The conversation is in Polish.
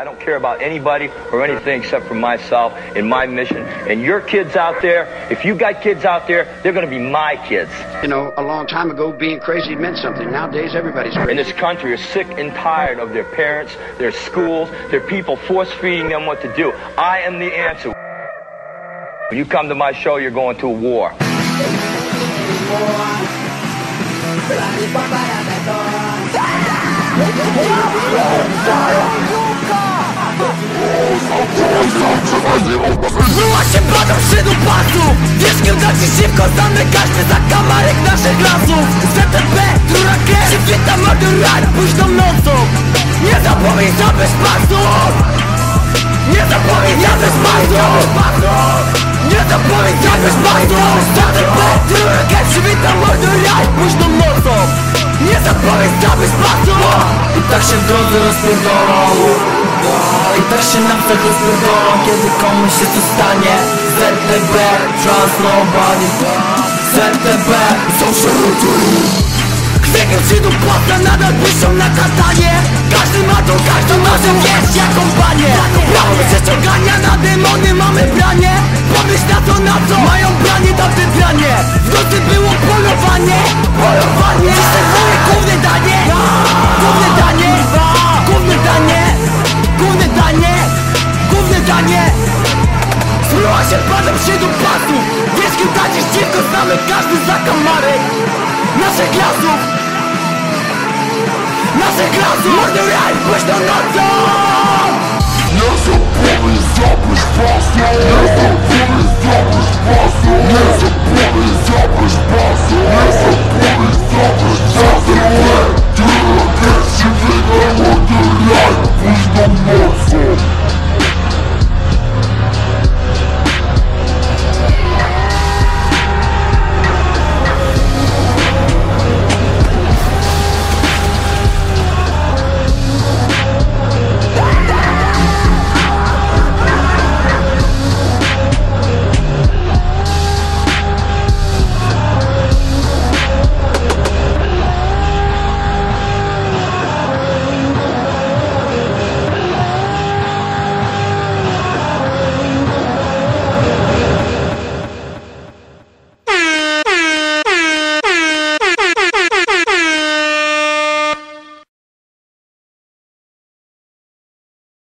I don't care about anybody or anything except for myself and my mission. And your kids out there, if you got kids out there, they're going to be my kids. You know, a long time ago, being crazy meant something. Nowadays, everybody's In crazy. this country are sick and tired of their parents, their schools, their people force feeding them what to do. I am the answer. When you come to my show, you're going to a war. Zruła się badą szydu pasu Wierzchiem gaci tak szybko zamykasz? Za kamarek naszych lasów. ZTB, Turakie, świetna madurar późną nocą. Nie zapomnij zabyć pasu Nie zapomnij zabyć pasu Nie zapomnij zabyć pasu ZTB, Turakie, świetna madurar późną nocą. Nie zapomnij zabyć pasu I tak się w drodze rozpierdolą i tak się na wstęp rozpierdolą, kiedy komuś się to stanie. ZTB, trust nobody. ZTB, social routine Krzykiem czy do płata nadal piszą na katanie. Każdy ma to, każdy może wiedzieć jaką panie Prawo przeciągania na demony mamy branie. Pomyśl na to na co mają branie tamte branie W nocy było polowanie, się padem się do pasu Wiesz kim tacie dziwko znamy każdy zakamarek Naszych lasów Naszych lasów Mordy raj, głośno